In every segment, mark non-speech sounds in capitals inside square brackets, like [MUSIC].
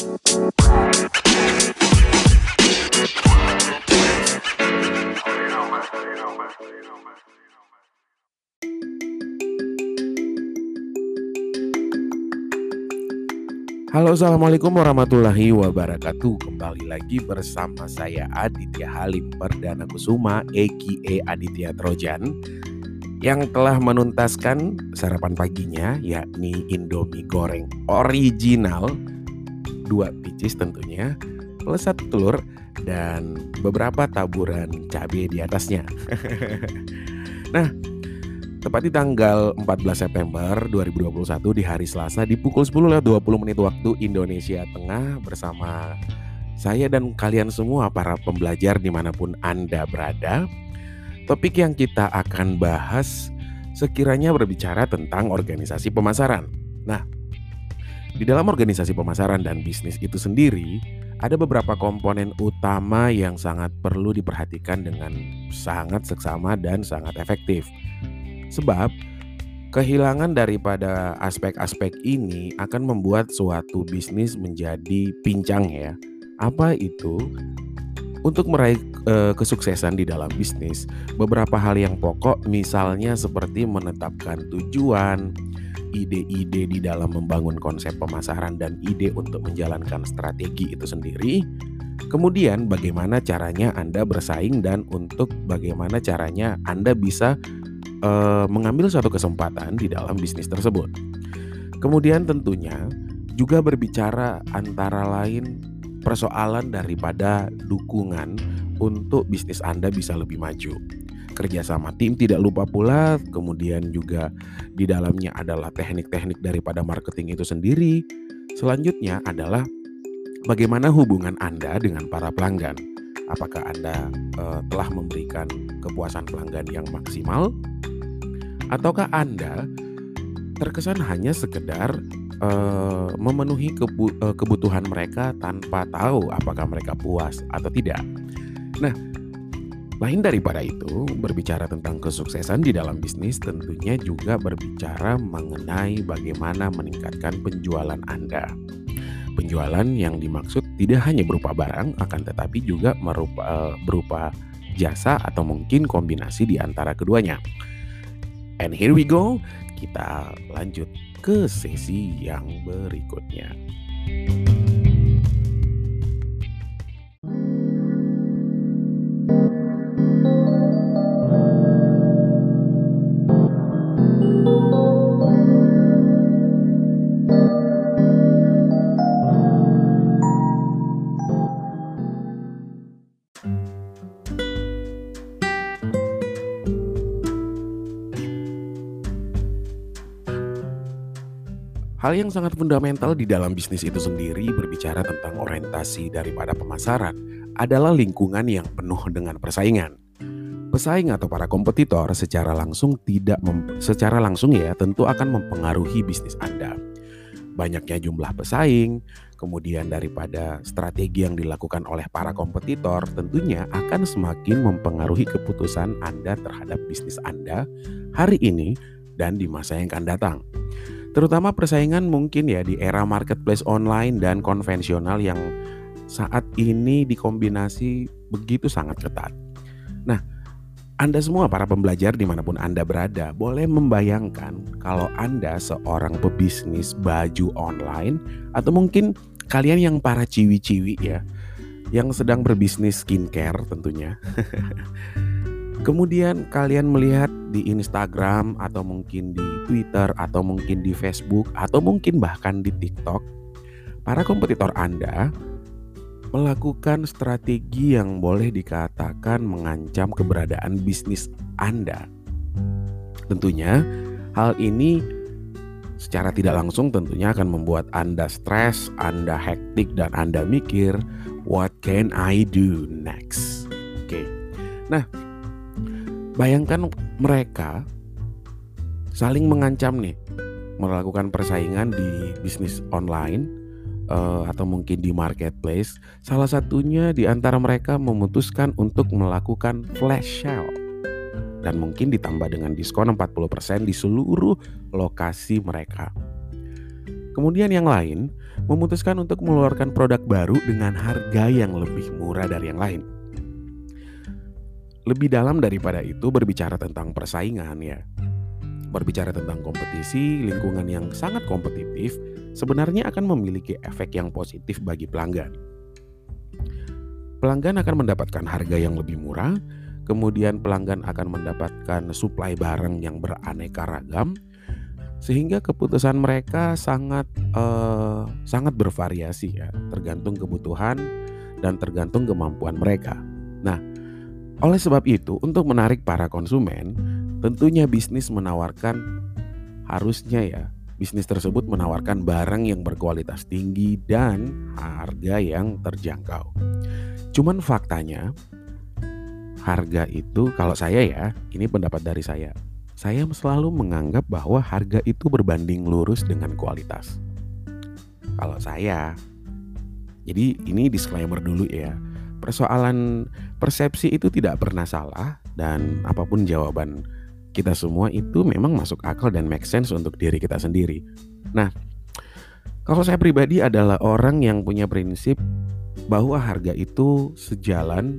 Halo Assalamualaikum warahmatullahi wabarakatuh Kembali lagi bersama saya Aditya Halim Perdana Kusuma a.k.a. Aditya Trojan Yang telah menuntaskan sarapan paginya yakni Indomie goreng original Dua picis tentunya Plus satu telur dan beberapa taburan cabai di atasnya [LAUGHS] Nah Tepat di tanggal 14 September 2021 di hari Selasa di pukul 10 lewat 20 menit waktu Indonesia Tengah bersama saya dan kalian semua para pembelajar di mana pun Anda berada. Topik yang kita akan bahas sekiranya berbicara tentang organisasi pemasaran. Nah, di dalam organisasi pemasaran dan bisnis itu sendiri, ada beberapa komponen utama yang sangat perlu diperhatikan dengan sangat seksama dan sangat efektif. Sebab kehilangan daripada aspek-aspek ini akan membuat suatu bisnis menjadi pincang ya. Apa itu? Untuk meraih e, kesuksesan di dalam bisnis, beberapa hal yang pokok misalnya seperti menetapkan tujuan, ide-ide di dalam membangun konsep pemasaran dan ide untuk menjalankan strategi itu sendiri. Kemudian bagaimana caranya Anda bersaing dan untuk bagaimana caranya Anda bisa uh, mengambil suatu kesempatan di dalam bisnis tersebut. Kemudian tentunya juga berbicara antara lain persoalan daripada dukungan untuk bisnis Anda bisa lebih maju. Kerjasama tim tidak lupa pula, kemudian juga di dalamnya adalah teknik-teknik daripada marketing itu sendiri. Selanjutnya adalah bagaimana hubungan Anda dengan para pelanggan. Apakah Anda uh, telah memberikan kepuasan pelanggan yang maksimal? Ataukah Anda terkesan hanya sekedar uh, memenuhi kebu uh, kebutuhan mereka tanpa tahu apakah mereka puas atau tidak? Nah, lain daripada itu, berbicara tentang kesuksesan di dalam bisnis tentunya juga berbicara mengenai bagaimana meningkatkan penjualan Anda. Penjualan yang dimaksud tidak hanya berupa barang, akan tetapi juga merupa, uh, berupa jasa atau mungkin kombinasi di antara keduanya. And here we go, kita lanjut ke sesi yang berikutnya. Hal yang sangat fundamental di dalam bisnis itu sendiri berbicara tentang orientasi daripada pemasaran adalah lingkungan yang penuh dengan persaingan. Pesaing atau para kompetitor secara langsung tidak secara langsung ya tentu akan mempengaruhi bisnis Anda. Banyaknya jumlah pesaing, kemudian daripada strategi yang dilakukan oleh para kompetitor tentunya akan semakin mempengaruhi keputusan Anda terhadap bisnis Anda hari ini dan di masa yang akan datang. Terutama persaingan mungkin ya di era marketplace online dan konvensional yang saat ini dikombinasi begitu sangat ketat. Nah, Anda semua para pembelajar di mana pun Anda berada boleh membayangkan kalau Anda seorang pebisnis baju online atau mungkin kalian yang para ciwi-ciwi ya yang sedang berbisnis skincare tentunya. [LAUGHS] Kemudian kalian melihat di Instagram atau mungkin di Twitter atau mungkin di Facebook atau mungkin bahkan di TikTok, para kompetitor Anda melakukan strategi yang boleh dikatakan mengancam keberadaan bisnis Anda. Tentunya hal ini secara tidak langsung tentunya akan membuat Anda stres, Anda hektik dan Anda mikir, what can I do next? Oke. Nah, Bayangkan mereka saling mengancam nih melakukan persaingan di bisnis online uh, atau mungkin di marketplace. Salah satunya di antara mereka memutuskan untuk melakukan flash sale dan mungkin ditambah dengan diskon 40% di seluruh lokasi mereka. Kemudian yang lain memutuskan untuk mengeluarkan produk baru dengan harga yang lebih murah dari yang lain. Lebih dalam daripada itu berbicara tentang persaingan ya. Berbicara tentang kompetisi, lingkungan yang sangat kompetitif sebenarnya akan memiliki efek yang positif bagi pelanggan. Pelanggan akan mendapatkan harga yang lebih murah, kemudian pelanggan akan mendapatkan suplai barang yang beraneka ragam, sehingga keputusan mereka sangat uh, sangat bervariasi ya tergantung kebutuhan dan tergantung kemampuan mereka. Nah, oleh sebab itu untuk menarik para konsumen, tentunya bisnis menawarkan harusnya ya bisnis tersebut menawarkan barang yang berkualitas tinggi dan harga yang terjangkau. Cuman faktanya harga itu kalau saya ya, ini pendapat dari saya saya selalu menganggap bahwa harga itu berbanding lurus dengan kualitas. Kalau saya, jadi ini disclaimer dulu ya. Persoalan persepsi itu tidak pernah salah dan apa pun jawaban kita semua itu memang masuk akal dan make sense untuk diri kita sendiri. Nah, kalau saya pribadi adalah orang yang punya prinsip bahwa harga itu sejalan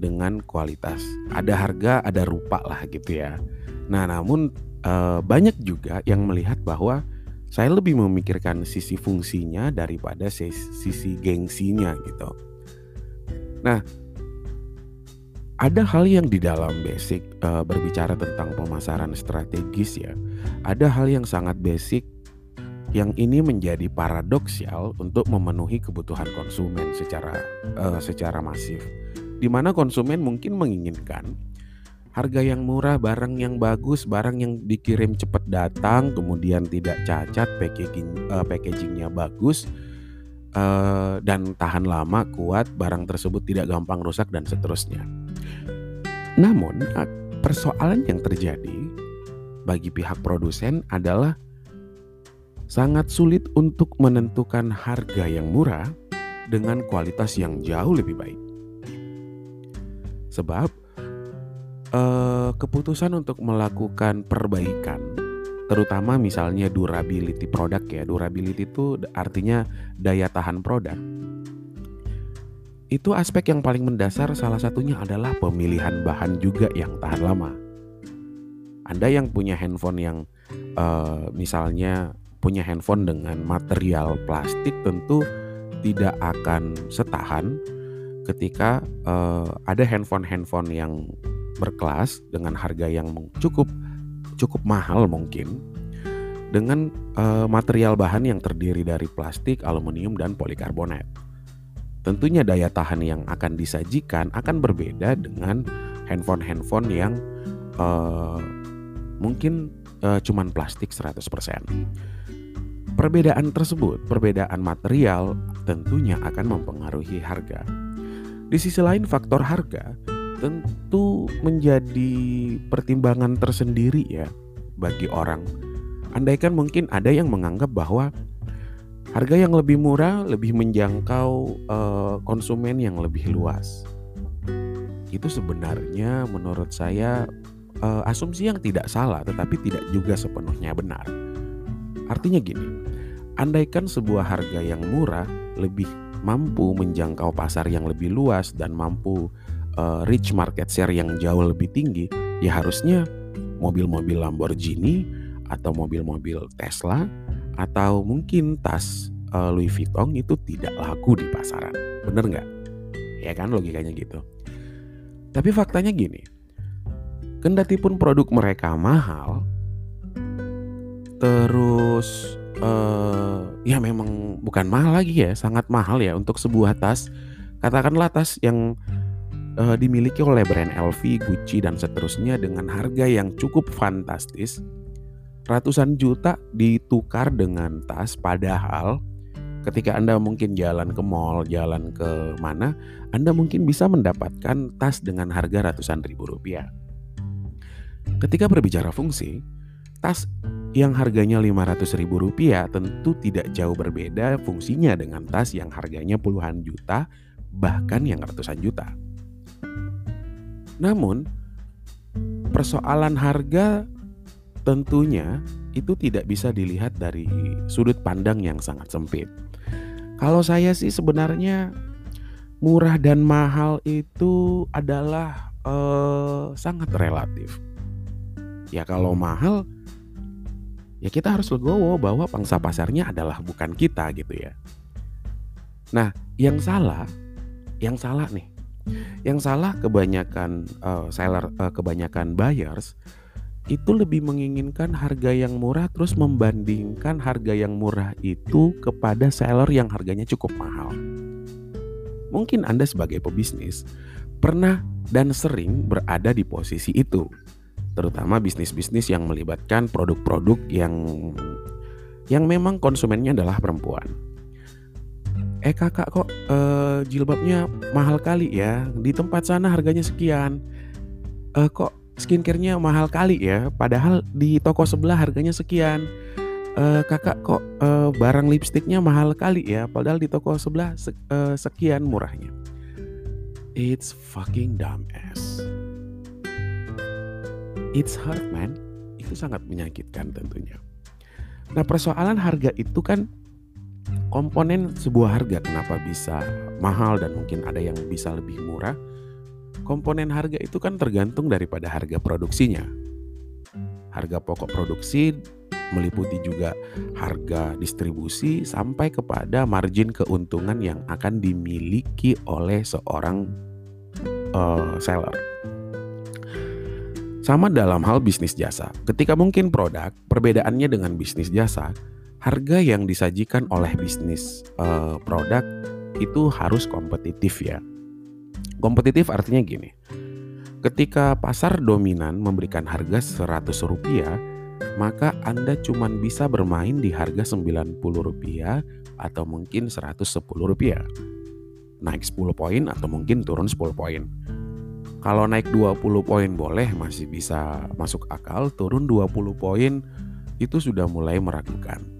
dengan kualitas. Ada harga, ada rupa lah gitu ya. Nah, namun uh, banyak juga yang melihat bahwa saya lebih memikirkan sisi fungsinya daripada sisi gengsinya gitu. Nah, ada hal yang di dalam basic uh, berbicara tentang pemasaran strategis ya. Ada hal yang sangat basic yang ini menjadi paradoksial untuk memenuhi kebutuhan konsumen secara uh, secara masif. Di mana konsumen mungkin menginginkan harga yang murah, barang yang bagus, barang yang dikirim cepat datang, kemudian tidak cacat, packaging uh, packagingnya bagus uh, dan tahan lama, kuat, barang tersebut tidak gampang rusak dan seterusnya. Namun persoalan yang terjadi bagi pihak produsen adalah sangat sulit untuk menentukan harga yang murah dengan kualitas yang jauh lebih baik. Sebab uh, keputusan untuk melakukan perbaikan terutama misalnya durability produk ya. Durability itu artinya daya tahan produk. Itu aspek yang paling mendasar salah satunya adalah pemilihan bahan juga yang tahan lama. Anda yang punya handphone yang uh, misalnya punya handphone dengan material plastik tentu tidak akan setahan ketika uh, ada handphone-handphone yang berkelas dengan harga yang cukup cukup mahal mungkin dengan uh, material bahan yang terdiri dari plastik, aluminium dan polikarbonat. Tentunya daya tahan yang akan disajikan akan berbeda dengan handphone-handphone yang uh, mungkin uh, cuman plastik 100%. Perbedaan tersebut, perbedaan material tentunya akan mempengaruhi harga. Di sisi lain faktor harga tentu menjadi pertimbangan tersendiri ya bagi orang. Andaikan mungkin ada yang menganggap bahwa harga yang lebih murah lebih menjangkau uh, konsumen yang lebih luas. Itu sebenarnya menurut saya uh, asumsi yang tidak salah tetapi tidak juga sepenuhnya benar. Artinya gini, andaikan sebuah harga yang murah lebih mampu menjangkau pasar yang lebih luas dan mampu uh, reach market share yang jauh lebih tinggi, ya harusnya mobil-mobil Lamborghini atau mobil-mobil Tesla atau mungkin tas uh, Louis Vuitton itu tidak laku di pasaran. Bener nggak? Ya kan logikanya gitu. Tapi faktanya gini, kendati pun produk mereka mahal, terus uh, ya memang bukan mahal lagi ya, sangat mahal ya untuk sebuah tas. Katakanlah tas yang uh, dimiliki oleh brand LV, Gucci dan seterusnya dengan harga yang cukup fantastis. Ratusan juta ditukar dengan tas padahal ketika Anda mungkin jalan ke mall, jalan ke mana, Anda mungkin bisa mendapatkan tas dengan harga ratusan ribu rupiah. Ketika berbicara fungsi, tas yang harganya 500 ribu rupiah tentu tidak jauh berbeda fungsinya dengan tas yang harganya puluhan juta bahkan yang ratusan juta. Namun, persoalan harga tentunya itu tidak bisa dilihat dari sudut pandang yang sangat sempit. Kalau saya sih sebenarnya murah dan mahal itu adalah uh, sangat relatif. Ya kalau mahal ya kita harus legowo bahwa pangsa pasarnya adalah bukan kita gitu ya. Nah, yang salah, yang salah nih, yang salah kebanyakan uh, seller, uh, kebanyakan buyers itu lebih menginginkan harga yang murah terus membandingkan harga yang murah itu kepada seller yang harganya cukup mahal. Mungkin Anda sebagai pebisnis pernah dan sering berada di posisi itu terutama bisnis-bisnis yang melibatkan produk-produk yang yang memang konsumennya adalah perempuan. Eh kakak kok eh, jilbabnya mahal kali ya di tempat sana harganya sekian. Eh, kok skincarenya mahal kali ya padahal di toko sebelah harganya sekian. Eh, kakak kok eh, barang lipstiknya mahal kali ya padahal di toko sebelah se eh, sekian murahnya. It's fucking dumb ass. It's hard man. Itu sangat menyakitkan tentunya. Nah persoalan harga itu kan komponen sebuah harga kenapa bisa mahal dan mungkin ada yang bisa lebih murah. Komponen harga itu kan tergantung daripada harga produksinya. Harga pokok produksi meliputi juga harga distribusi sampai kepada margin keuntungan yang akan dimiliki oleh seorang uh, seller. Sama dalam hal bisnis jasa. Ketika mungkin produk, perbedaannya dengan bisnis jasa, harga yang disajikan oleh bisnis uh, produk itu harus kompetitif ya. Kompetitif artinya gini. Ketika pasar dominan memberikan harga 100 rupiah, maka Anda cuma bisa bermain di harga 90 rupiah atau mungkin 110 rupiah. Naik 10 poin atau mungkin turun 10 poin. Kalau naik 20 poin boleh masih bisa masuk akal, turun 20 poin itu sudah mulai meragukan.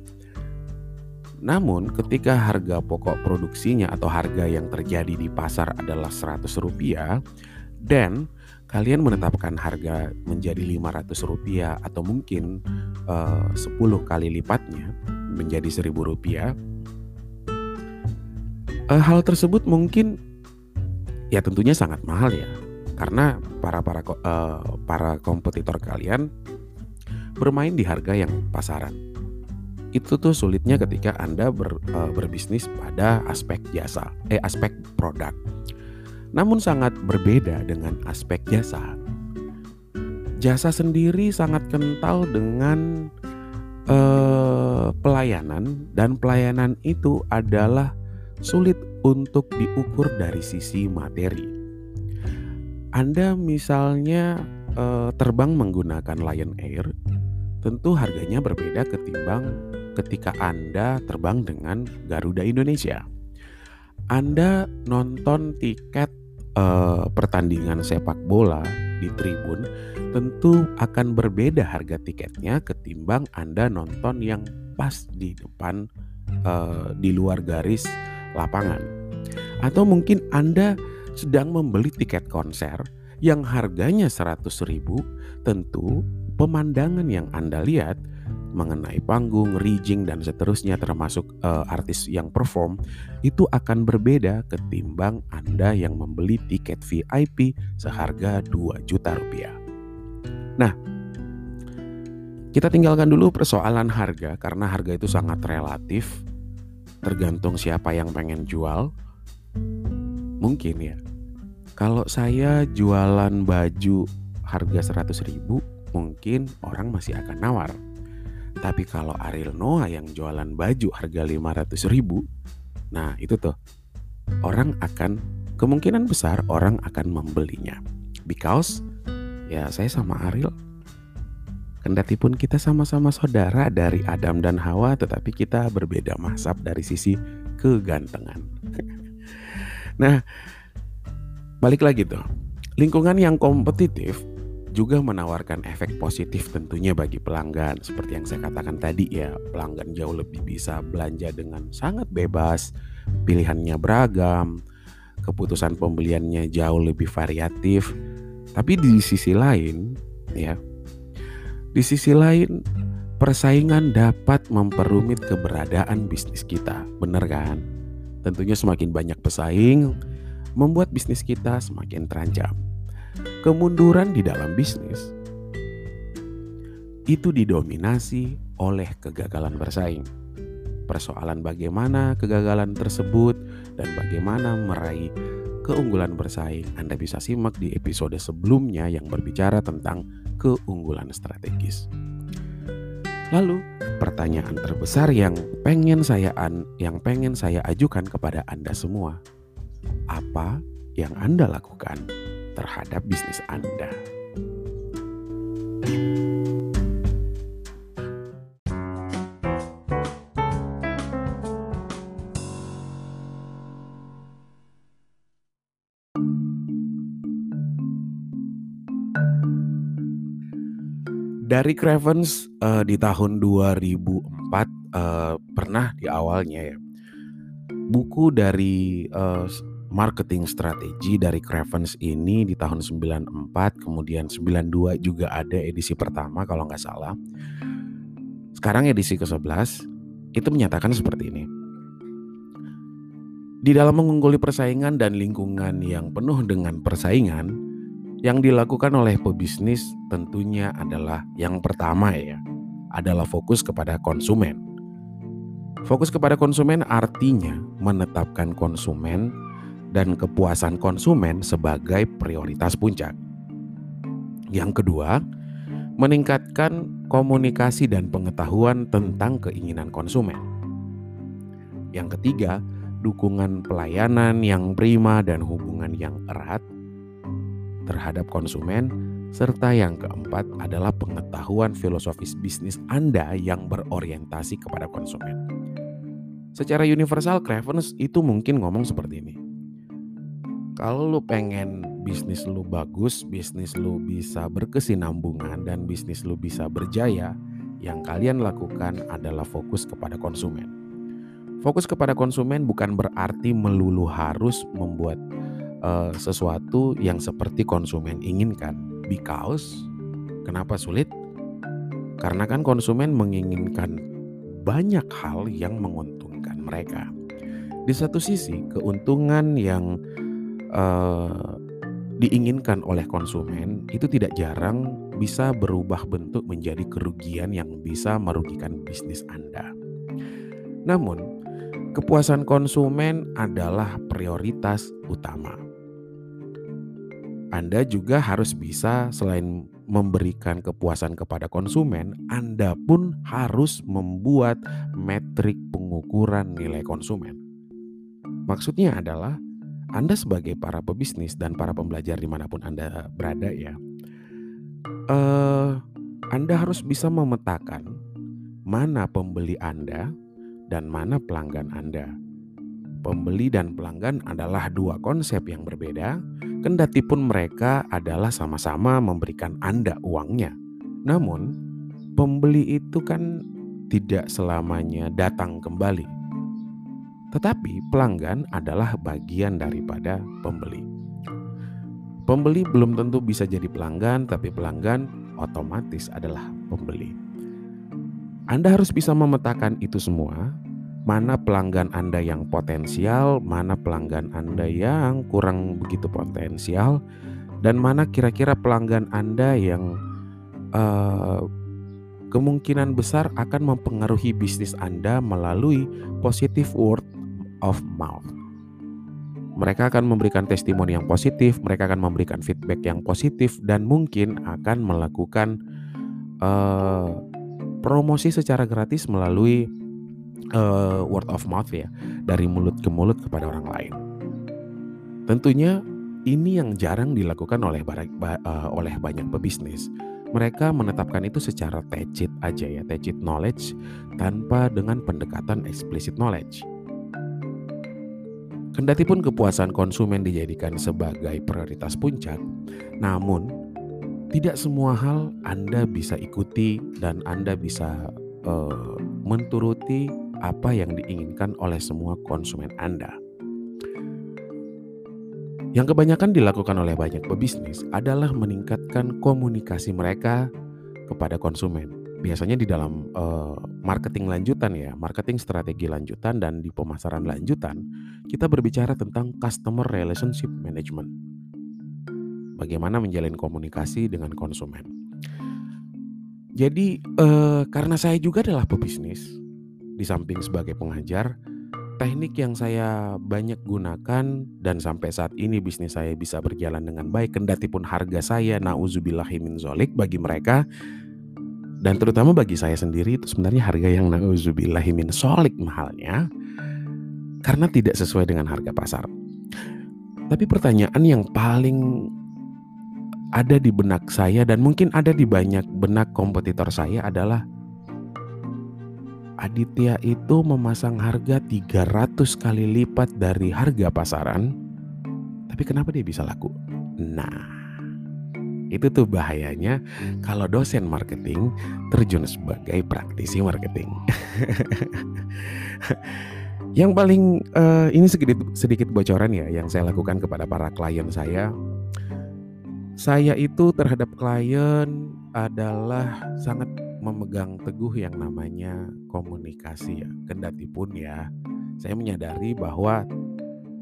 Namun ketika harga pokok produksinya atau harga yang terjadi di pasar adalah 100 rupiah dan kalian menetapkan harga menjadi 500 rupiah atau mungkin eh, uh, 10 kali lipatnya menjadi 1000 rupiah uh, hal tersebut mungkin ya tentunya sangat mahal ya karena para para uh, para kompetitor kalian bermain di harga yang pasaran. Itu tuh sulitnya ketika Anda ber, uh, berbisnis pada aspek jasa, eh aspek produk. Namun sangat berbeda dengan aspek jasa. Jasa sendiri sangat kental dengan uh, pelayanan dan pelayanan itu adalah sulit untuk diukur dari sisi materi anda misalnya uh, terbang menggunakan Lion Air, tentu harganya berbeda ketimbang ketika Anda terbang dengan Garuda Indonesia. Anda nonton tiket uh, pertandingan sepak bola di tribun, tentu akan berbeda harga tiketnya ketimbang Anda nonton yang pas di depan uh, di luar garis lapangan. Atau mungkin Anda sedang membeli tiket konser yang harganya 100 ribu, tentu pemandangan yang Anda lihat mengenai panggung, rigging dan seterusnya termasuk uh, artis yang perform itu akan berbeda ketimbang Anda yang membeli tiket VIP seharga 2 juta rupiah. Nah, kita tinggalkan dulu persoalan harga karena harga itu sangat relatif tergantung siapa yang pengen jual. Mungkin ya kalau saya jualan baju harga 100 ribu mungkin orang masih akan nawar. Tapi kalau Ariel Noah yang jualan baju harga 500 ribu, nah itu tuh orang akan kemungkinan besar orang akan membelinya. Because ya saya sama Ariel Kendati pun kita sama-sama saudara dari Adam dan Hawa tetapi kita berbeda mazhab dari sisi kegantengan. [LAUGHS] nah, Balik lagi tuh, lingkungan yang kompetitif juga menawarkan efek positif tentunya bagi pelanggan. Seperti yang saya katakan tadi ya, pelanggan jauh lebih bisa belanja dengan sangat bebas, pilihannya beragam, keputusan pembeliannya jauh lebih variatif. Tapi di sisi lain, ya, di sisi lain persaingan dapat memperumit keberadaan bisnis kita. Bener kan? Tentunya semakin banyak pesaing, membuat bisnis kita semakin terancam. Kemunduran di dalam bisnis itu didominasi oleh kegagalan bersaing. Persoalan bagaimana kegagalan tersebut dan bagaimana meraih keunggulan bersaing Anda bisa simak di episode sebelumnya yang berbicara tentang keunggulan strategis. Lalu, pertanyaan terbesar yang pengen saya an, yang pengen saya ajukan kepada Anda semua. Apa yang Anda lakukan terhadap bisnis Anda? Dari Cravens uh, di tahun 2004 uh, eh, pernah di awalnya ya buku dari uh, marketing strategi dari Cravens ini di tahun 94 kemudian 92 juga ada edisi pertama kalau nggak salah. Sekarang edisi ke-11 itu menyatakan seperti ini. Di dalam mengungguli persaingan dan lingkungan yang penuh dengan persaingan, yang dilakukan oleh pebisnis tentunya adalah yang pertama ya, adalah fokus kepada konsumen. Fokus kepada konsumen artinya menetapkan konsumen dan kepuasan konsumen sebagai prioritas puncak. Yang kedua, meningkatkan komunikasi dan pengetahuan tentang keinginan konsumen. Yang ketiga, dukungan pelayanan yang prima dan hubungan yang erat terhadap konsumen, serta yang keempat adalah pengetahuan filosofis bisnis Anda yang berorientasi kepada konsumen. Secara universal, Cravens itu mungkin ngomong seperti ini. Kalau lu pengen bisnis lu bagus, bisnis lu bisa berkesinambungan, dan bisnis lu bisa berjaya, yang kalian lakukan adalah fokus kepada konsumen. Fokus kepada konsumen bukan berarti melulu harus membuat uh, sesuatu yang seperti konsumen inginkan. Because kenapa sulit? Karena kan konsumen menginginkan banyak hal yang menguntungkan mereka. Di satu sisi, keuntungan yang uh, diinginkan oleh konsumen itu tidak jarang bisa berubah bentuk menjadi kerugian yang bisa merugikan bisnis Anda. Namun, kepuasan konsumen adalah prioritas utama. Anda juga harus bisa selain memberikan kepuasan kepada konsumen, Anda pun harus membuat metrik pengukuran nilai konsumen. Maksudnya adalah Anda sebagai para pebisnis dan para pembelajar di mana pun Anda berada ya, uh, Anda harus bisa memetakan mana pembeli Anda dan mana pelanggan Anda. Pembeli dan pelanggan adalah dua konsep yang berbeda Kendati pun mereka adalah sama-sama memberikan Anda uangnya. Namun, pembeli itu kan tidak selamanya datang kembali. Tetapi pelanggan adalah bagian daripada pembeli. Pembeli belum tentu bisa jadi pelanggan, tapi pelanggan otomatis adalah pembeli. Anda harus bisa memetakan itu semua mana pelanggan Anda yang potensial, mana pelanggan Anda yang kurang begitu potensial, dan mana kira-kira pelanggan Anda yang uh, kemungkinan besar akan mempengaruhi bisnis Anda melalui positive word of mouth. Mereka akan memberikan testimoni yang positif, mereka akan memberikan feedback yang positif, dan mungkin akan melakukan uh, promosi secara gratis melalui uh, word of mouth ya dari mulut ke mulut kepada orang lain. Tentunya ini yang jarang dilakukan oleh uh, oleh banyak pebisnis. Mereka menetapkan itu secara tacit aja ya, tacit knowledge tanpa dengan pendekatan explicit knowledge. Kendati pun kepuasan konsumen dijadikan sebagai prioritas puncak, namun tidak semua hal Anda bisa ikuti dan Anda bisa uh, menturuti apa yang diinginkan oleh semua konsumen Anda. Yang kebanyakan dilakukan oleh banyak pebisnis adalah meningkatkan komunikasi mereka kepada konsumen. Biasanya di dalam uh, marketing lanjutan ya, marketing strategi lanjutan dan di pemasaran lanjutan, kita berbicara tentang customer relationship management. Bagaimana menjalin komunikasi dengan konsumen. Jadi uh, karena saya juga adalah pebisnis, di samping sebagai pengajar, teknik yang saya banyak gunakan dan sampai saat ini bisnis saya bisa berjalan dengan baik kendati pun harga saya nauzubillahimin zolik bagi mereka dan terutama bagi saya sendiri itu sebenarnya harga yang nauzubillahimin solik mahalnya karena tidak sesuai dengan harga pasar. Tapi pertanyaan yang paling ada di benak saya dan mungkin ada di banyak benak kompetitor saya adalah Aditya itu memasang harga 300 kali lipat dari harga pasaran tapi kenapa dia bisa laku? Nah, itu tuh bahayanya kalau dosen marketing terjun sebagai praktisi marketing. [LAUGHS] yang paling uh, ini sedikit sedikit bocoran ya yang saya lakukan kepada para klien saya. Saya itu terhadap klien adalah sangat memegang teguh yang namanya komunikasi ya. Kendati pun ya, saya menyadari bahwa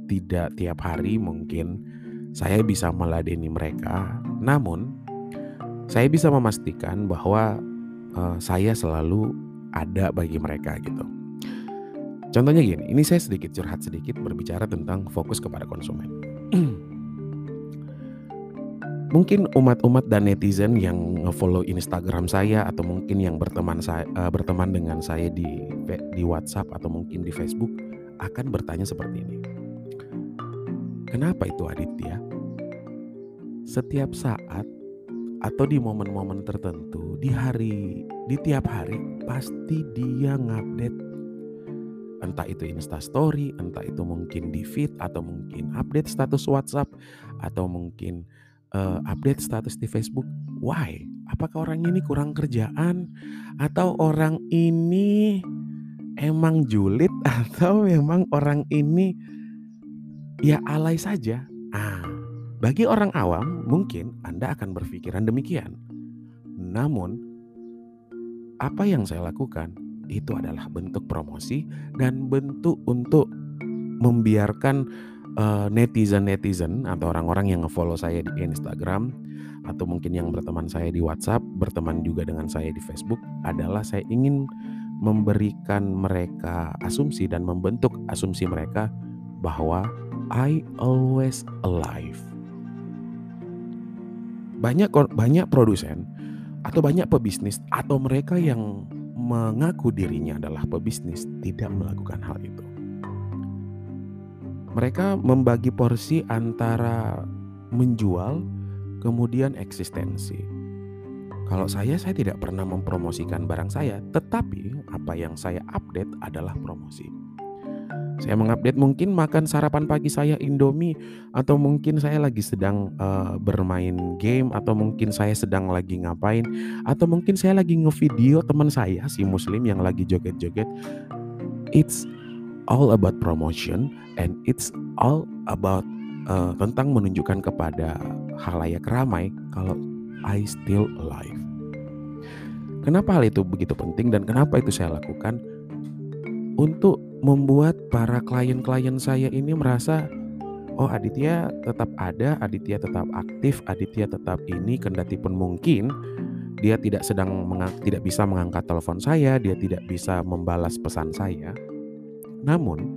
tidak tiap hari mungkin saya bisa meladeni mereka, namun saya bisa memastikan bahwa uh, saya selalu ada bagi mereka gitu. Contohnya gini, ini saya sedikit curhat sedikit berbicara tentang fokus kepada konsumen. [CLEARS THROAT] mungkin umat-umat dan netizen yang nge-follow Instagram saya atau mungkin yang berteman saya uh, berteman dengan saya di di WhatsApp atau mungkin di Facebook akan bertanya seperti ini. Kenapa itu Aditya? setiap saat atau di momen-momen tertentu di hari di tiap hari pasti dia ngupdate entah itu Insta Story, entah itu mungkin di feed atau mungkin update status WhatsApp atau mungkin uh, update status di Facebook. Why? Apakah orang ini kurang kerjaan atau orang ini emang julid [LAUGHS] atau memang orang ini ya alay saja? Ah, bagi orang awam, mungkin Anda akan berpikiran demikian. Namun, apa yang saya lakukan itu adalah bentuk promosi dan bentuk untuk membiarkan uh, netizen-netizen atau orang-orang yang nge-follow saya di Instagram atau mungkin yang berteman saya di WhatsApp, berteman juga dengan saya di Facebook adalah saya ingin memberikan mereka asumsi dan membentuk asumsi mereka bahwa I always alive banyak banyak produsen atau banyak pebisnis atau mereka yang mengaku dirinya adalah pebisnis tidak melakukan hal itu. Mereka membagi porsi antara menjual kemudian eksistensi. Kalau saya saya tidak pernah mempromosikan barang saya, tetapi apa yang saya update adalah promosi. Saya mengupdate mungkin makan sarapan pagi saya Indomie atau mungkin saya lagi sedang uh, bermain game atau mungkin saya sedang lagi ngapain atau mungkin saya lagi ngevideo teman saya si muslim yang lagi joget-joget. It's all about promotion and it's all about uh, tentang menunjukkan kepada halayak ramai kalau I still alive. Kenapa hal itu begitu penting dan kenapa itu saya lakukan? Untuk membuat para klien-klien saya ini merasa oh Aditya tetap ada, Aditya tetap aktif, Aditya tetap ini kendati pun mungkin dia tidak sedang tidak bisa mengangkat telepon saya, dia tidak bisa membalas pesan saya. Namun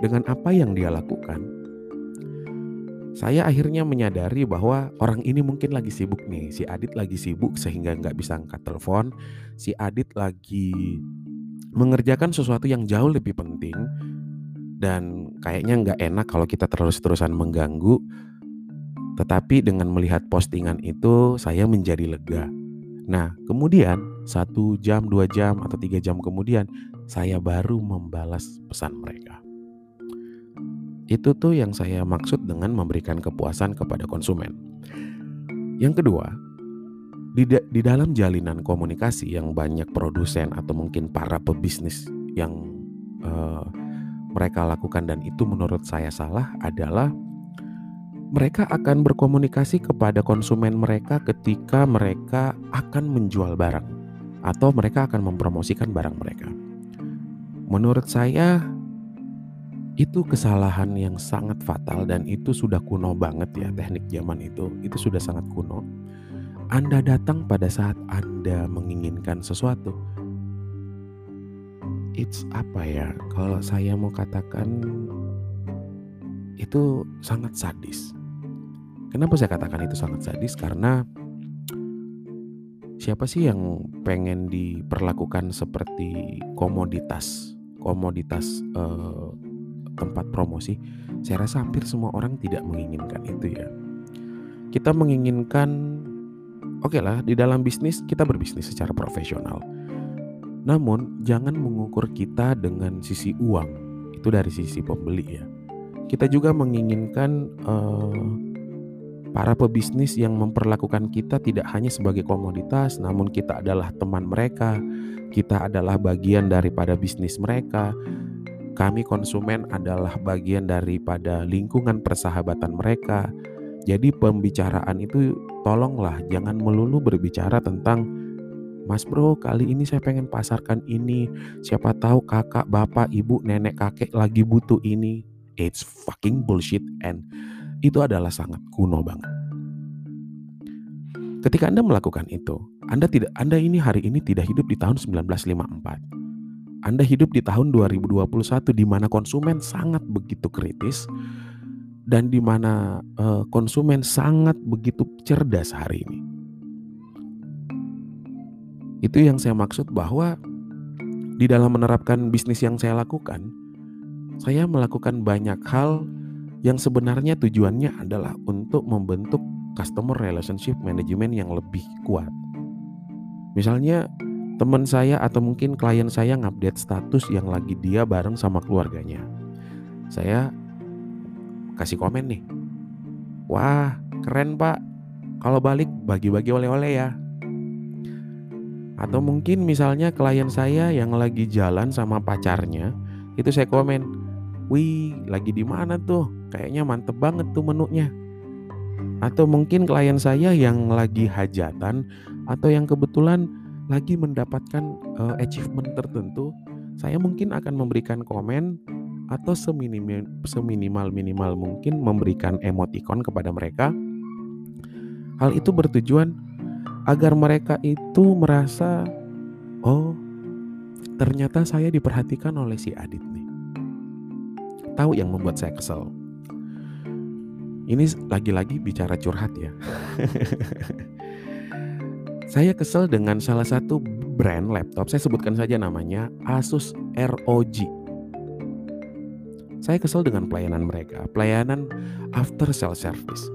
dengan apa yang dia lakukan, saya akhirnya menyadari bahwa orang ini mungkin lagi sibuk nih. Si Adit lagi sibuk sehingga nggak bisa angkat telepon. Si Adit lagi mengerjakan sesuatu yang jauh lebih penting dan kayaknya nggak enak kalau kita terus-terusan mengganggu. Tetapi dengan melihat postingan itu saya menjadi lega. Nah kemudian satu jam, dua jam atau tiga jam kemudian saya baru membalas pesan mereka. Itu tuh yang saya maksud dengan memberikan kepuasan kepada konsumen. Yang kedua, di, di dalam jalinan komunikasi yang banyak produsen atau mungkin para pebisnis yang uh, mereka lakukan dan itu menurut saya salah adalah mereka akan berkomunikasi kepada konsumen mereka ketika mereka akan menjual barang atau mereka akan mempromosikan barang mereka. Menurut saya itu kesalahan yang sangat fatal dan itu sudah kuno banget ya teknik zaman itu. Itu sudah sangat kuno. Anda datang pada saat Anda menginginkan sesuatu. It's apa ya? Kalau saya mau katakan itu sangat sadis. Kenapa saya katakan itu sangat sadis? Karena siapa sih yang pengen diperlakukan seperti komoditas komoditas uh, tempat promosi, saya rasa hampir semua orang tidak menginginkan itu ya. Kita menginginkan, oke okay lah, di dalam bisnis kita berbisnis secara profesional. Namun jangan mengukur kita dengan sisi uang, itu dari sisi pembeli ya. Kita juga menginginkan uh, para pebisnis yang memperlakukan kita tidak hanya sebagai komoditas, namun kita adalah teman mereka, kita adalah bagian daripada bisnis mereka. Kami konsumen adalah bagian daripada lingkungan persahabatan mereka. Jadi pembicaraan itu tolonglah jangan melulu berbicara tentang Mas bro kali ini saya pengen pasarkan ini. Siapa tahu kakak, bapak, ibu, nenek, kakek lagi butuh ini. It's fucking bullshit and itu adalah sangat kuno banget. Ketika Anda melakukan itu, Anda tidak Anda ini hari ini tidak hidup di tahun 1954. Anda hidup di tahun 2021 di mana konsumen sangat begitu kritis dan di mana uh, konsumen sangat begitu cerdas hari ini. Itu yang saya maksud bahwa di dalam menerapkan bisnis yang saya lakukan, saya melakukan banyak hal yang sebenarnya tujuannya adalah untuk membentuk customer relationship management yang lebih kuat. Misalnya teman saya atau mungkin klien saya ngupdate status yang lagi dia bareng sama keluarganya. Saya kasih komen nih. Wah, keren pak. Kalau balik bagi-bagi oleh-oleh ya. Atau mungkin misalnya klien saya yang lagi jalan sama pacarnya, itu saya komen, "Wih, lagi di mana tuh? Kayaknya mantep banget tuh menunya." atau mungkin klien saya yang lagi hajatan atau yang kebetulan lagi mendapatkan uh, achievement tertentu, saya mungkin akan memberikan komen atau seminimal minimal mungkin memberikan emoticon kepada mereka. Hal itu bertujuan agar mereka itu merasa oh ternyata saya diperhatikan oleh si Adit nih. Tahu yang membuat saya kesel. Ini lagi-lagi bicara curhat ya. [LAUGHS] saya kesel dengan salah satu brand laptop, saya sebutkan saja namanya Asus ROG. Saya kesel dengan pelayanan mereka, pelayanan after sale service.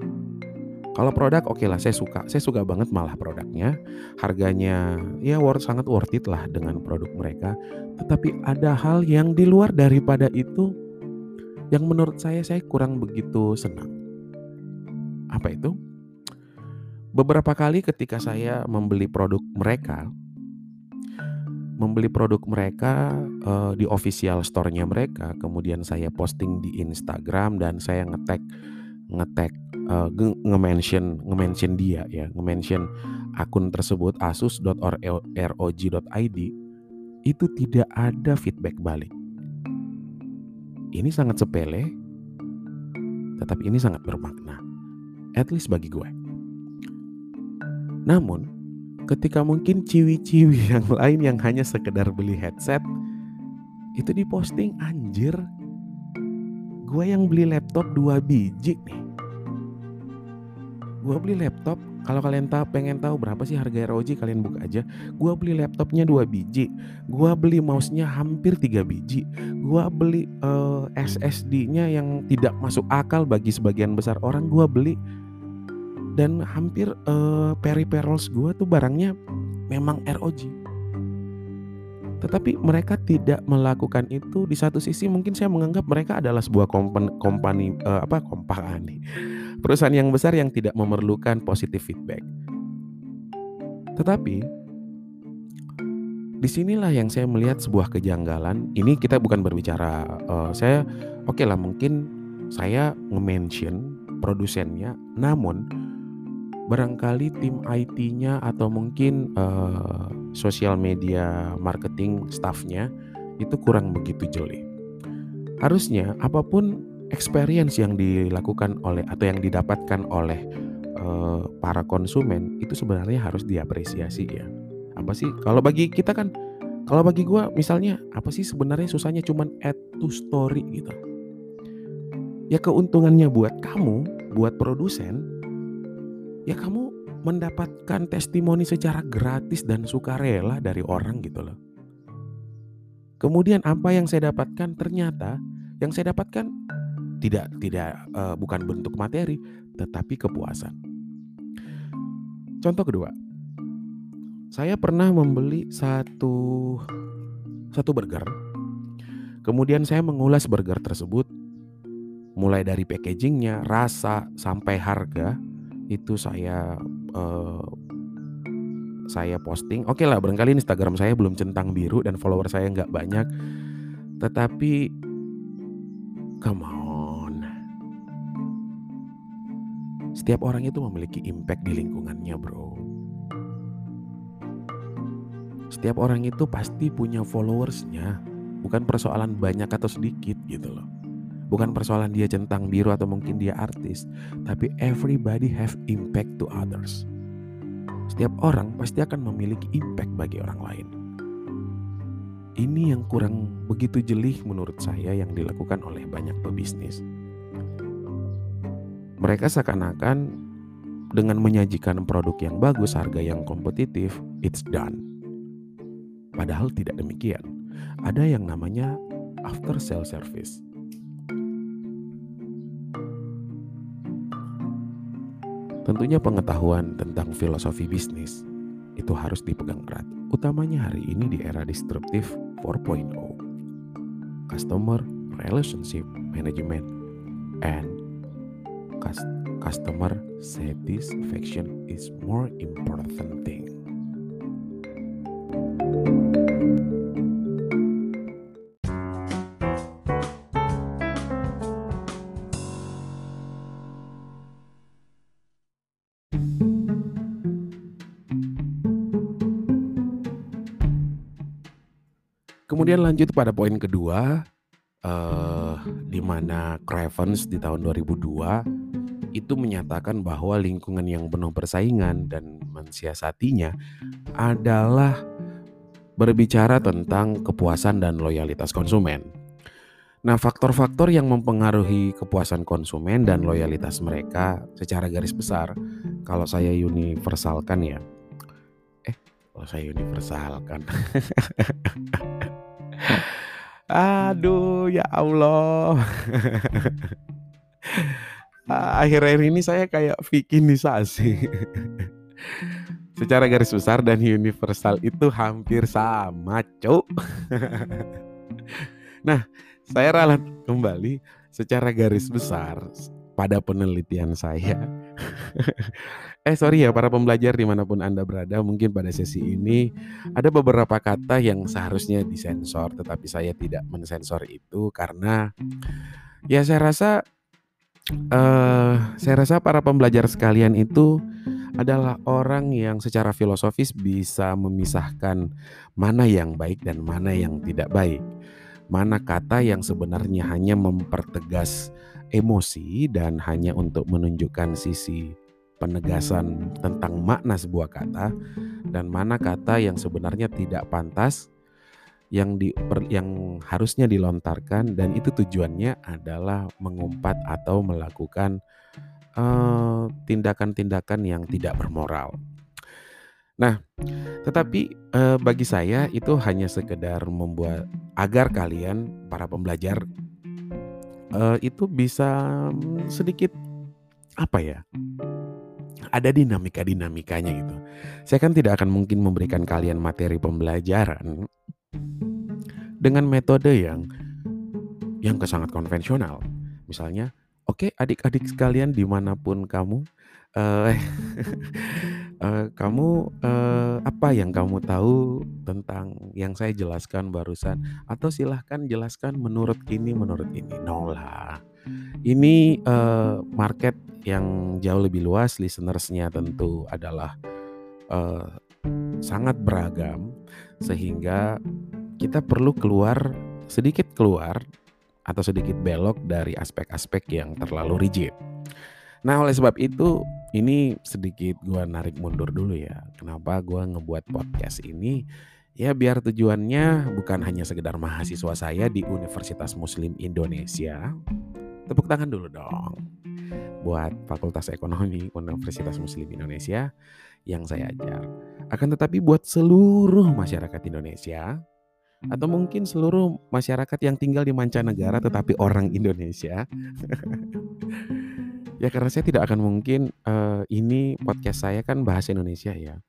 Kalau produk oke okay lah saya suka, saya suka banget malah produknya. Harganya ya worth sangat worth it lah dengan produk mereka. Tetapi ada hal yang di luar daripada itu yang menurut saya saya kurang begitu senang. Apa itu? Beberapa kali ketika saya membeli produk mereka, membeli produk mereka uh, di official store-nya mereka, kemudian saya posting di Instagram dan saya ngetek ngetek uh, nge-mention nge-mention dia ya, nge-mention akun tersebut asus.rog.id itu tidak ada feedback balik. Ini sangat sepele, tetapi ini sangat bermakna at least bagi gue. Namun, ketika mungkin ciwi-ciwi [LAUGHS] yang lain yang hanya sekedar beli headset itu diposting anjir gue yang beli laptop dua biji nih. Gue beli laptop kalau kalian tahu pengen tahu berapa sih harga ROG kalian buka aja. Gue beli laptopnya dua biji gue beli mouse-nya hampir tiga biji gue beli uh, eh, SSD-nya yang tidak masuk akal bagi sebagian besar orang gue beli dan hampir uh, peripherals gue tuh barangnya memang ROG tetapi mereka tidak melakukan itu. Di satu sisi mungkin saya menganggap mereka adalah sebuah kompani, kompani uh, apa kompani. [LAUGHS] Perusahaan yang besar yang tidak memerlukan positif feedback. Tetapi di sinilah yang saya melihat sebuah kejanggalan. Ini kita bukan berbicara uh, saya oke okay lah mungkin saya nge-mention produsennya namun barangkali tim IT-nya atau mungkin uh, sosial media marketing staffnya itu kurang begitu jeli. Harusnya apa pun experience yang dilakukan oleh atau yang didapatkan oleh uh, para konsumen itu sebenarnya harus diapresiasi ya. Apa sih kalau bagi kita kan kalau bagi gue misalnya apa sih sebenarnya susahnya cuman add to story gitu. Ya keuntungannya buat kamu, buat produsen, ya kamu mendapatkan testimoni secara gratis dan sukarela dari orang gitu loh. Kemudian apa yang saya dapatkan ternyata yang saya dapatkan tidak tidak uh, bukan bentuk materi tetapi kepuasan. Contoh kedua, saya pernah membeli satu satu burger. Kemudian saya mengulas burger tersebut mulai dari packagingnya, rasa sampai harga itu saya uh, saya posting. Oke okay lah, barangkali Instagram saya belum centang biru dan follower saya nggak banyak. Tetapi, come on. Setiap orang itu memiliki impact di lingkungannya, bro. Setiap orang itu pasti punya followersnya. Bukan persoalan banyak atau sedikit gitu loh. Bukan persoalan dia centang biru atau mungkin dia artis, tapi everybody have impact to others. Setiap orang pasti akan memiliki impact bagi orang lain. Ini yang kurang begitu jelih menurut saya yang dilakukan oleh banyak pebisnis. Mereka seakan-akan dengan menyajikan produk yang bagus, harga yang kompetitif, it's done. Padahal tidak demikian. Ada yang namanya after sale service. Tentunya pengetahuan tentang filosofi bisnis itu harus dipegang erat, utamanya hari ini di era disruptif 4.0. Customer Relationship Management and customer satisfaction is more important thing. Kemudian lanjut pada poin kedua, uh, di mana Cravens di tahun 2002 itu menyatakan bahwa lingkungan yang penuh persaingan dan mensiasatinya adalah berbicara tentang kepuasan dan loyalitas konsumen. Nah, faktor-faktor yang mempengaruhi kepuasan konsumen dan loyalitas mereka secara garis besar, kalau saya universalkan ya, eh, kalau saya universalkan, [LAUGHS] Aduh, ya Allah. [LAUGHS] Akhir-akhir ini saya kayak vikinisasi. Secara garis besar dan universal itu hampir sama, cuk. [LAUGHS] nah, saya ralat kembali secara garis besar pada penelitian saya. [LAUGHS] eh sorry ya para pembelajar di mana pun Anda berada mungkin pada sesi ini ada beberapa kata yang seharusnya disensor tetapi saya tidak mensensor itu karena ya saya rasa uh, saya rasa para pembelajar sekalian itu adalah orang yang secara filosofis bisa memisahkan mana yang baik dan mana yang tidak baik. Mana kata yang sebenarnya hanya mempertegas emosi dan hanya untuk menunjukkan sisi penegasan tentang makna sebuah kata dan mana kata yang sebenarnya tidak pantas yang di yang harusnya dilontarkan dan itu tujuannya adalah mengumpat atau melakukan eh, tindakan-tindakan yang tidak bermoral. Nah, tetapi uh, bagi saya itu hanya sekedar membuat agar kalian para pembelajar uh, itu bisa mm, sedikit apa ya? Ada dinamika-dinamikanya gitu. Saya kan tidak akan mungkin memberikan kalian materi pembelajaran dengan metode yang yang sangat konvensional. Misalnya, oke okay, adik-adik sekalian di mana pun kamu, uh, uh, [LAUGHS] kamu uh, apa yang kamu tahu tentang yang saya jelaskan barusan atau silahkan jelaskan menurut ini menurut ini no lah ini uh, market yang jauh lebih luas listenersnya tentu adalah uh, sangat beragam sehingga kita perlu keluar sedikit keluar atau sedikit belok dari aspek-aspek yang terlalu rigid. Nah oleh sebab itu ini sedikit gue narik mundur dulu ya. Kenapa gue ngebuat podcast ini? Ya biar tujuannya bukan hanya sekedar mahasiswa saya di Universitas Muslim Indonesia. Tepuk tangan dulu dong buat Fakultas Ekonomi Universitas Muslim Indonesia yang saya ajar. Akan tetapi buat seluruh masyarakat Indonesia atau mungkin seluruh masyarakat yang tinggal di mancanegara tetapi orang Indonesia. [LAUGHS] ya karena saya tidak akan mungkin uh, ini podcast saya kan bahasa Indonesia ya.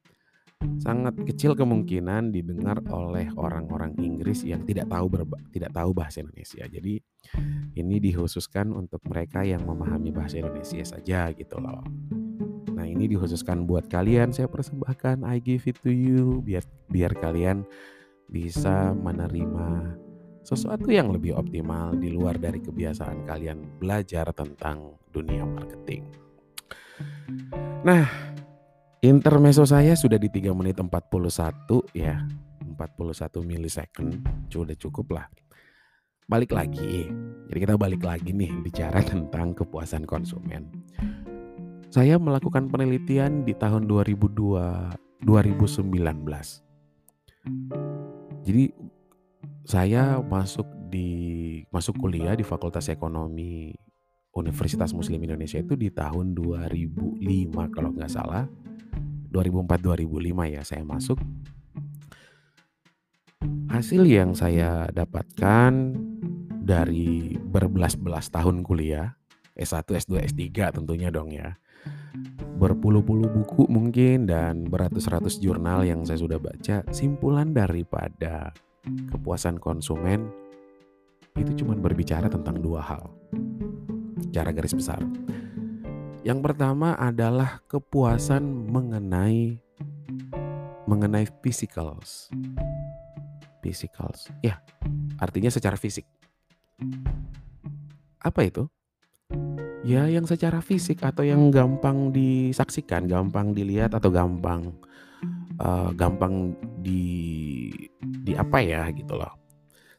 Sangat kecil kemungkinan didengar oleh orang-orang Inggris yang tidak tahu berba tidak tahu bahasa Indonesia. Jadi ini dikhususkan untuk mereka yang memahami bahasa Indonesia saja gitu loh. Nah ini dikhususkan buat kalian saya persembahkan I give it to you biar biar kalian bisa menerima sesuatu yang lebih optimal di luar dari kebiasaan kalian belajar tentang dunia marketing. Nah, intermezzo saya sudah di 3 menit 41 ya. 41 milisecond sudah cukup lah. Balik lagi. Jadi kita balik lagi nih bicara [LAUGHS] tentang kepuasan konsumen. Saya melakukan penelitian di tahun 2002 2019 jadi saya masuk di masuk kuliah di Fakultas Ekonomi Universitas Muslim Indonesia itu di tahun 2005 kalau nggak salah 2004-2005 ya saya masuk hasil yang saya dapatkan dari berbelas-belas tahun kuliah S1, S2, S3 tentunya dong ya berpuluh-puluh buku mungkin dan beratus-ratus jurnal yang saya sudah baca, simpulan daripada kepuasan konsumen itu cuma berbicara tentang dua hal. Cara garis besar. Yang pertama adalah kepuasan mengenai mengenai physicals. Physicals. Ya, artinya secara fisik. Apa itu? Ya yang secara fisik atau yang gampang disaksikan, gampang dilihat atau gampang uh, gampang di di apa ya gitu loh.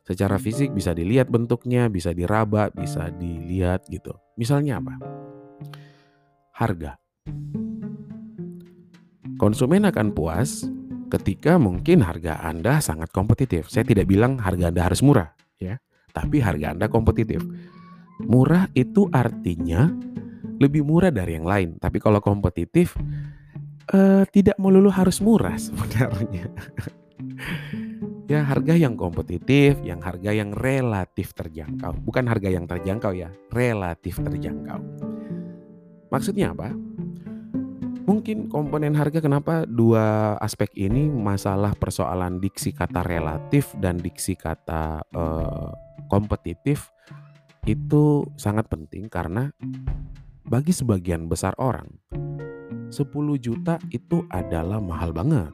Secara fisik bisa dilihat bentuknya, bisa diraba, bisa dilihat gitu. Misalnya apa? Harga. Konsumen akan puas ketika mungkin harga Anda sangat kompetitif. Saya tidak bilang harga Anda harus murah, ya, tapi harga Anda kompetitif. Murah itu artinya lebih murah dari yang lain. Tapi kalau kompetitif uh, tidak melulu harus murah [LAUGHS] sebenarnya. ya harga yang kompetitif, yang harga yang relatif terjangkau. Bukan harga yang terjangkau ya, relatif terjangkau. Maksudnya apa? Mungkin komponen harga kenapa dua aspek ini masalah persoalan diksi kata relatif dan diksi kata uh, kompetitif itu sangat penting karena bagi sebagian besar orang 10 juta itu adalah mahal banget.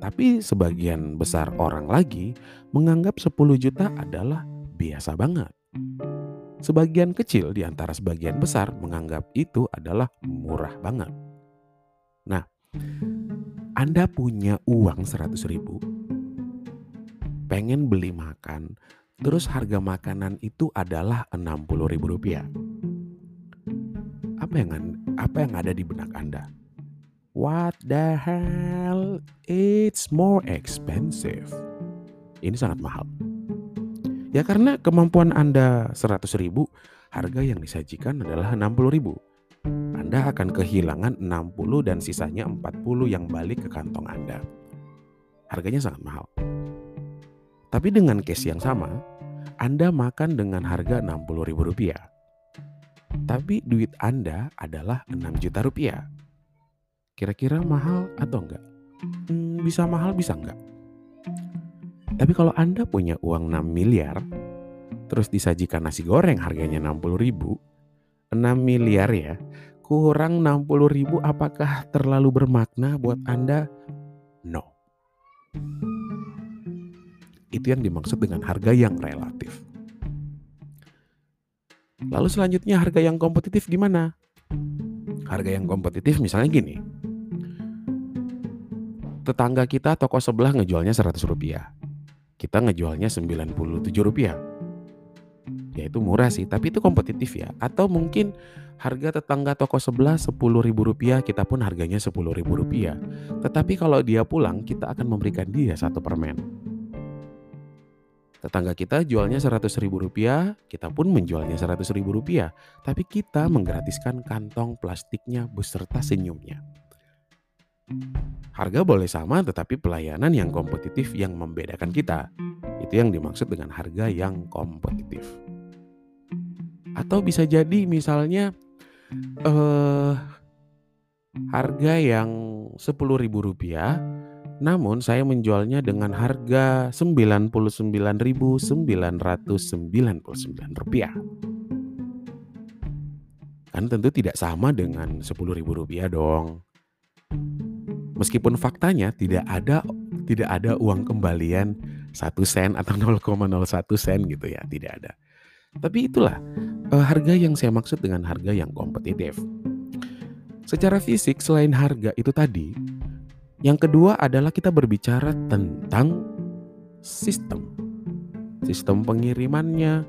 Tapi sebagian besar orang lagi menganggap 10 juta adalah biasa banget. Sebagian kecil di antara sebagian besar menganggap itu adalah murah banget. Nah, Anda punya uang 100 ribu, pengen beli makan Terus harga makanan itu adalah Rp60.000. Apa yang apa yang ada di benak Anda? What the hell? It's more expensive. Ini sangat mahal. Ya karena kemampuan Anda 100 ribu, harga yang disajikan adalah 60 ribu. Anda akan kehilangan 60 dan sisanya 40 yang balik ke kantong Anda. Harganya sangat mahal. Tapi dengan case yang sama, Anda makan dengan harga Rp60.000. Tapi duit Anda adalah 6 juta rupiah. Kira-kira mahal atau enggak? Hmm, bisa mahal, bisa enggak? Tapi kalau Anda punya uang 6 miliar, terus disajikan nasi goreng harganya 60 ribu, 6 miliar ya, kurang 60 ribu apakah terlalu bermakna buat Anda? No. Itu yang dimaksud dengan harga yang relatif. Lalu selanjutnya harga yang kompetitif gimana? Harga yang kompetitif misalnya gini. tetangga kita toko sebelah ngejualnya 100 rupiah. Kita ngejualnya 97 rupiah. Ya itu murah sih, tapi itu kompetitif ya. Atau mungkin harga tetangga toko sebelah 10 ribu rupiah, kita pun harganya 10 ribu rupiah. Tetapi kalau dia pulang, kita akan memberikan dia satu permen. Tetangga kita jualnya 100 ribu rupiah, kita pun menjualnya 100 ribu rupiah. Tapi kita menggratiskan kantong plastiknya beserta senyumnya. Harga boleh sama tetapi pelayanan yang kompetitif yang membedakan kita. Itu yang dimaksud dengan harga yang kompetitif. Atau bisa jadi misalnya eh harga yang Rp10.000 namun saya menjualnya dengan harga Rp99.999. Kan tentu tidak sama dengan Rp10.000 dong. Meskipun faktanya tidak ada tidak ada uang kembalian 1 sen atau [LAUGHS] 0,01 sen gitu ya, tidak ada. Tapi itulah uh, harga yang saya maksud dengan harga yang kompetitif. Secara fisik selain harga itu tadi, yang kedua adalah kita berbicara tentang sistem. Sistem pengirimannya,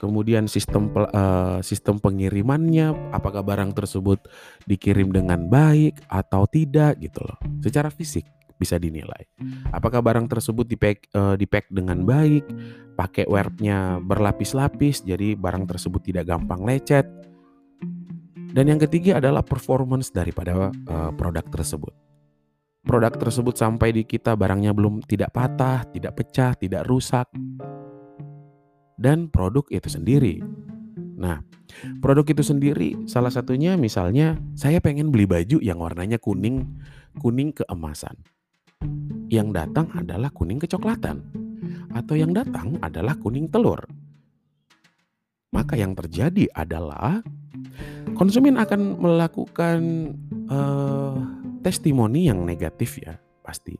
kemudian sistem uh, sistem pengirimannya, apakah barang tersebut dikirim dengan baik atau tidak gitu loh. Secara fisik bisa dinilai. Apakah barang tersebut dipack uh, dipack dengan baik, pakai webnya berlapis-lapis jadi barang tersebut tidak gampang lecet. Dan yang ketiga adalah performance daripada uh, produk tersebut produk tersebut sampai di kita barangnya belum tidak patah, tidak pecah, tidak rusak. Dan produk itu sendiri. Nah, produk itu sendiri salah satunya misalnya saya pengen beli baju yang warnanya kuning, kuning keemasan. Yang datang adalah kuning kecoklatan. Atau yang datang adalah kuning telur. Maka yang terjadi adalah konsumen akan melakukan uh, testimoni yang negatif ya pasti.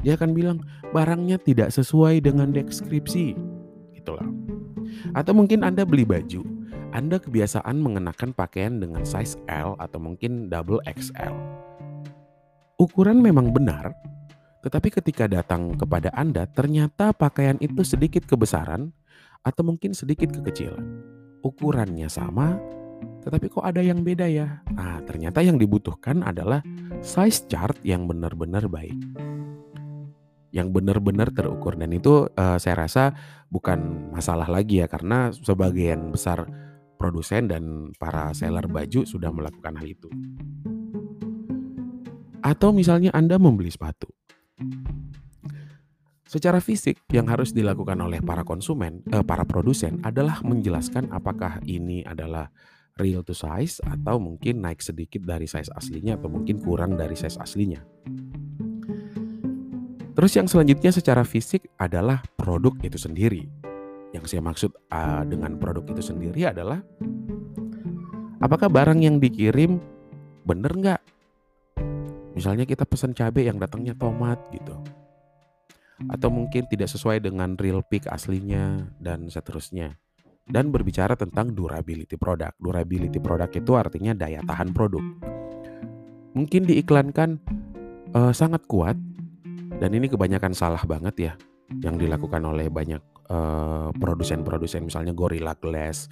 Dia akan bilang barangnya tidak sesuai dengan deskripsi. Itulah. Atau mungkin Anda beli baju, Anda kebiasaan mengenakan pakaian dengan size L atau mungkin double XL. Ukuran memang benar, tetapi ketika datang kepada Anda ternyata pakaian itu sedikit kebesaran atau mungkin sedikit kekecilan. Ukurannya sama, tetapi kok ada yang beda ya? Nah, ternyata yang dibutuhkan adalah size chart yang benar-benar baik. Yang benar-benar terukur dan itu uh, saya rasa bukan masalah lagi ya karena sebagian besar produsen dan para seller baju sudah melakukan hal itu. Atau misalnya Anda membeli sepatu. Secara fisik yang harus dilakukan oleh para konsumen, eh, para produsen adalah menjelaskan apakah ini adalah real to size atau mungkin naik sedikit dari size aslinya atau mungkin kurang dari size aslinya. Terus yang selanjutnya secara fisik adalah produk itu sendiri. Yang saya maksud uh, dengan produk itu sendiri adalah apakah barang yang dikirim bener nggak? Misalnya kita pesan cabai yang datangnya tomat gitu. Atau mungkin tidak sesuai dengan real pick aslinya dan seterusnya dan berbicara tentang durability produk. Durability produk itu artinya daya tahan produk. Mungkin diiklankan uh, sangat kuat dan ini kebanyakan salah banget ya yang dilakukan oleh banyak produsen produsen-produsen misalnya Gorilla Glass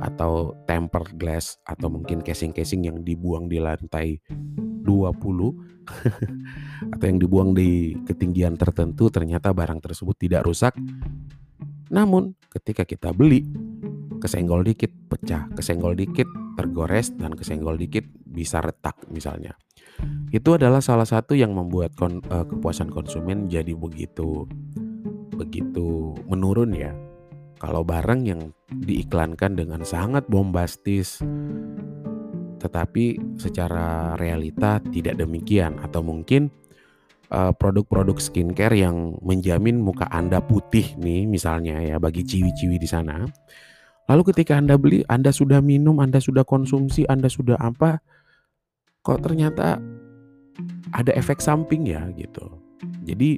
atau Tempered Glass atau mungkin casing-casing yang dibuang di lantai 20 [LAUGHS] atau yang dibuang di ketinggian tertentu ternyata barang tersebut tidak rusak namun ketika kita beli kesenggol dikit pecah, kesenggol dikit tergores dan kesenggol dikit bisa retak misalnya. Itu adalah salah satu yang membuat kon, uh, kepuasan konsumen jadi begitu begitu menurun ya. Kalau barang yang diiklankan dengan sangat bombastis tetapi secara realita tidak demikian atau mungkin eh, produk-produk uh, skincare yang menjamin muka Anda putih nih misalnya ya bagi ciwi-ciwi di sana Lalu ketika Anda beli, Anda sudah minum, Anda sudah konsumsi, Anda sudah apa, kok ternyata ada efek samping ya gitu. Jadi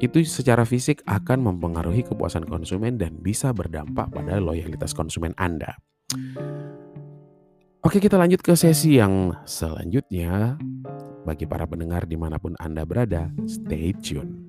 itu secara fisik akan mempengaruhi kepuasan konsumen dan bisa berdampak pada loyalitas konsumen Anda. Oke kita lanjut ke sesi yang selanjutnya bagi para pendengar di mana pun Anda berada, stay tune.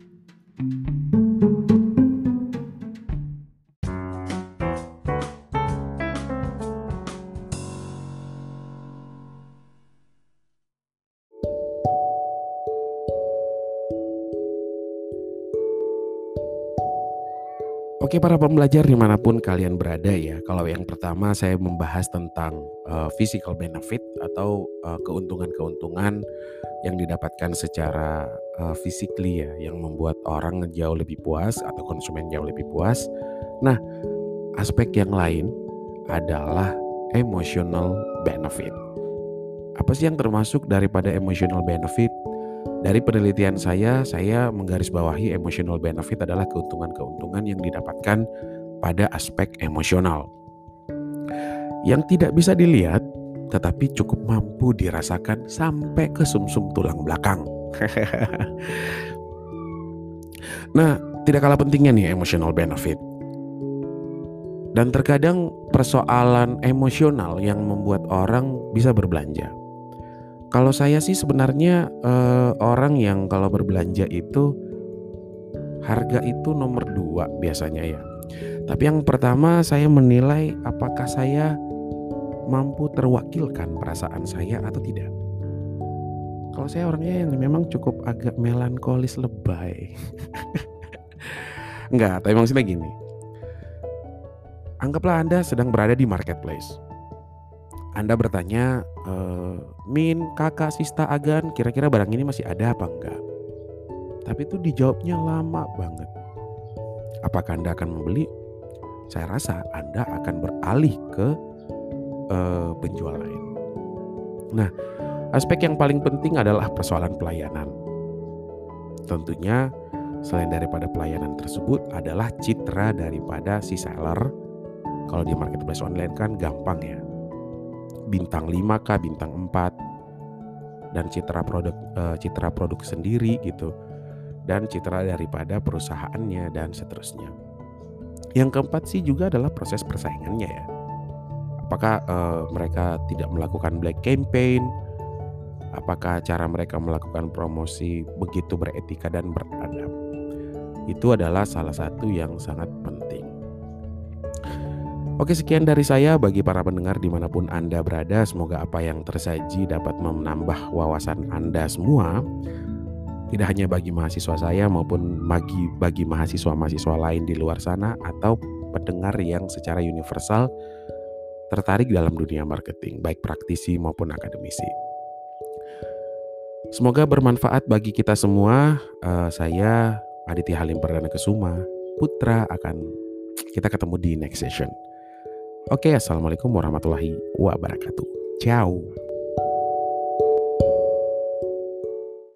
Oke para pembelajar di mana pun kalian berada ya. Kalau yang pertama saya membahas tentang uh, physical benefit atau uh, keuntungan-keuntungan yang didapatkan secara uh, physically ya, yang membuat orang jauh lebih puas atau konsumen jauh lebih puas. Nah, aspek yang lain adalah emotional benefit. Apa sih yang termasuk daripada emotional benefit? Dari penelitian saya, saya menggarisbawahi emotional benefit adalah keuntungan-keuntungan yang didapatkan pada aspek emosional. Yang tidak bisa dilihat, tetapi cukup mampu dirasakan sampai ke sumsum tulang belakang. [LAUGHS] nah, tidak kalah pentingnya nih emotional benefit. Dan terkadang persoalan emosional yang membuat orang bisa berbelanja. Kalau saya sih sebenarnya uh, orang yang kalau berbelanja itu harga itu nomor dua biasanya ya. Tapi yang pertama saya menilai apakah saya mampu terwakilkan perasaan saya atau tidak. Kalau saya orangnya yang memang cukup agak melankolis lebay. [LAUGHS] Enggak, tapi maksudnya gini. Anggaplah Anda sedang berada di marketplace. Anda bertanya, e, Min, kakak, Sista, Agan, kira-kira barang ini masih ada apa enggak? Tapi itu dijawabnya lama banget. Apakah Anda akan membeli? Saya rasa Anda akan beralih ke uh, penjual lain. Nah, aspek yang paling penting adalah persoalan pelayanan. Tentunya selain daripada pelayanan tersebut adalah citra daripada si seller. Kalau di marketplace online kan gampang ya bintang 5 kah, bintang 4 dan citra produk uh, citra produk sendiri gitu dan citra daripada perusahaannya dan seterusnya. Yang keempat sih juga adalah proses persaingannya ya. Apakah uh, mereka tidak melakukan black campaign? Apakah cara mereka melakukan promosi begitu beretika dan beradab? Itu adalah salah satu yang sangat penting. Oke sekian dari saya. Bagi para pendengar di mana pun Anda berada Semoga apa yang tersaji dapat menambah wawasan Anda semua. Tidak hanya bagi mahasiswa saya maupun bagi, bagi mahasiswa-mahasiswa lain di luar sana Atau pendengar yang secara universal tertarik dalam dunia marketing Baik praktisi maupun akademisi. Semoga bermanfaat bagi kita semua. Uh, Saya Aditya Halim Perdana Kesuma Putra akan kita ketemu di next session. Oke, assalamualaikum warahmatullahi wabarakatuh. Ciao.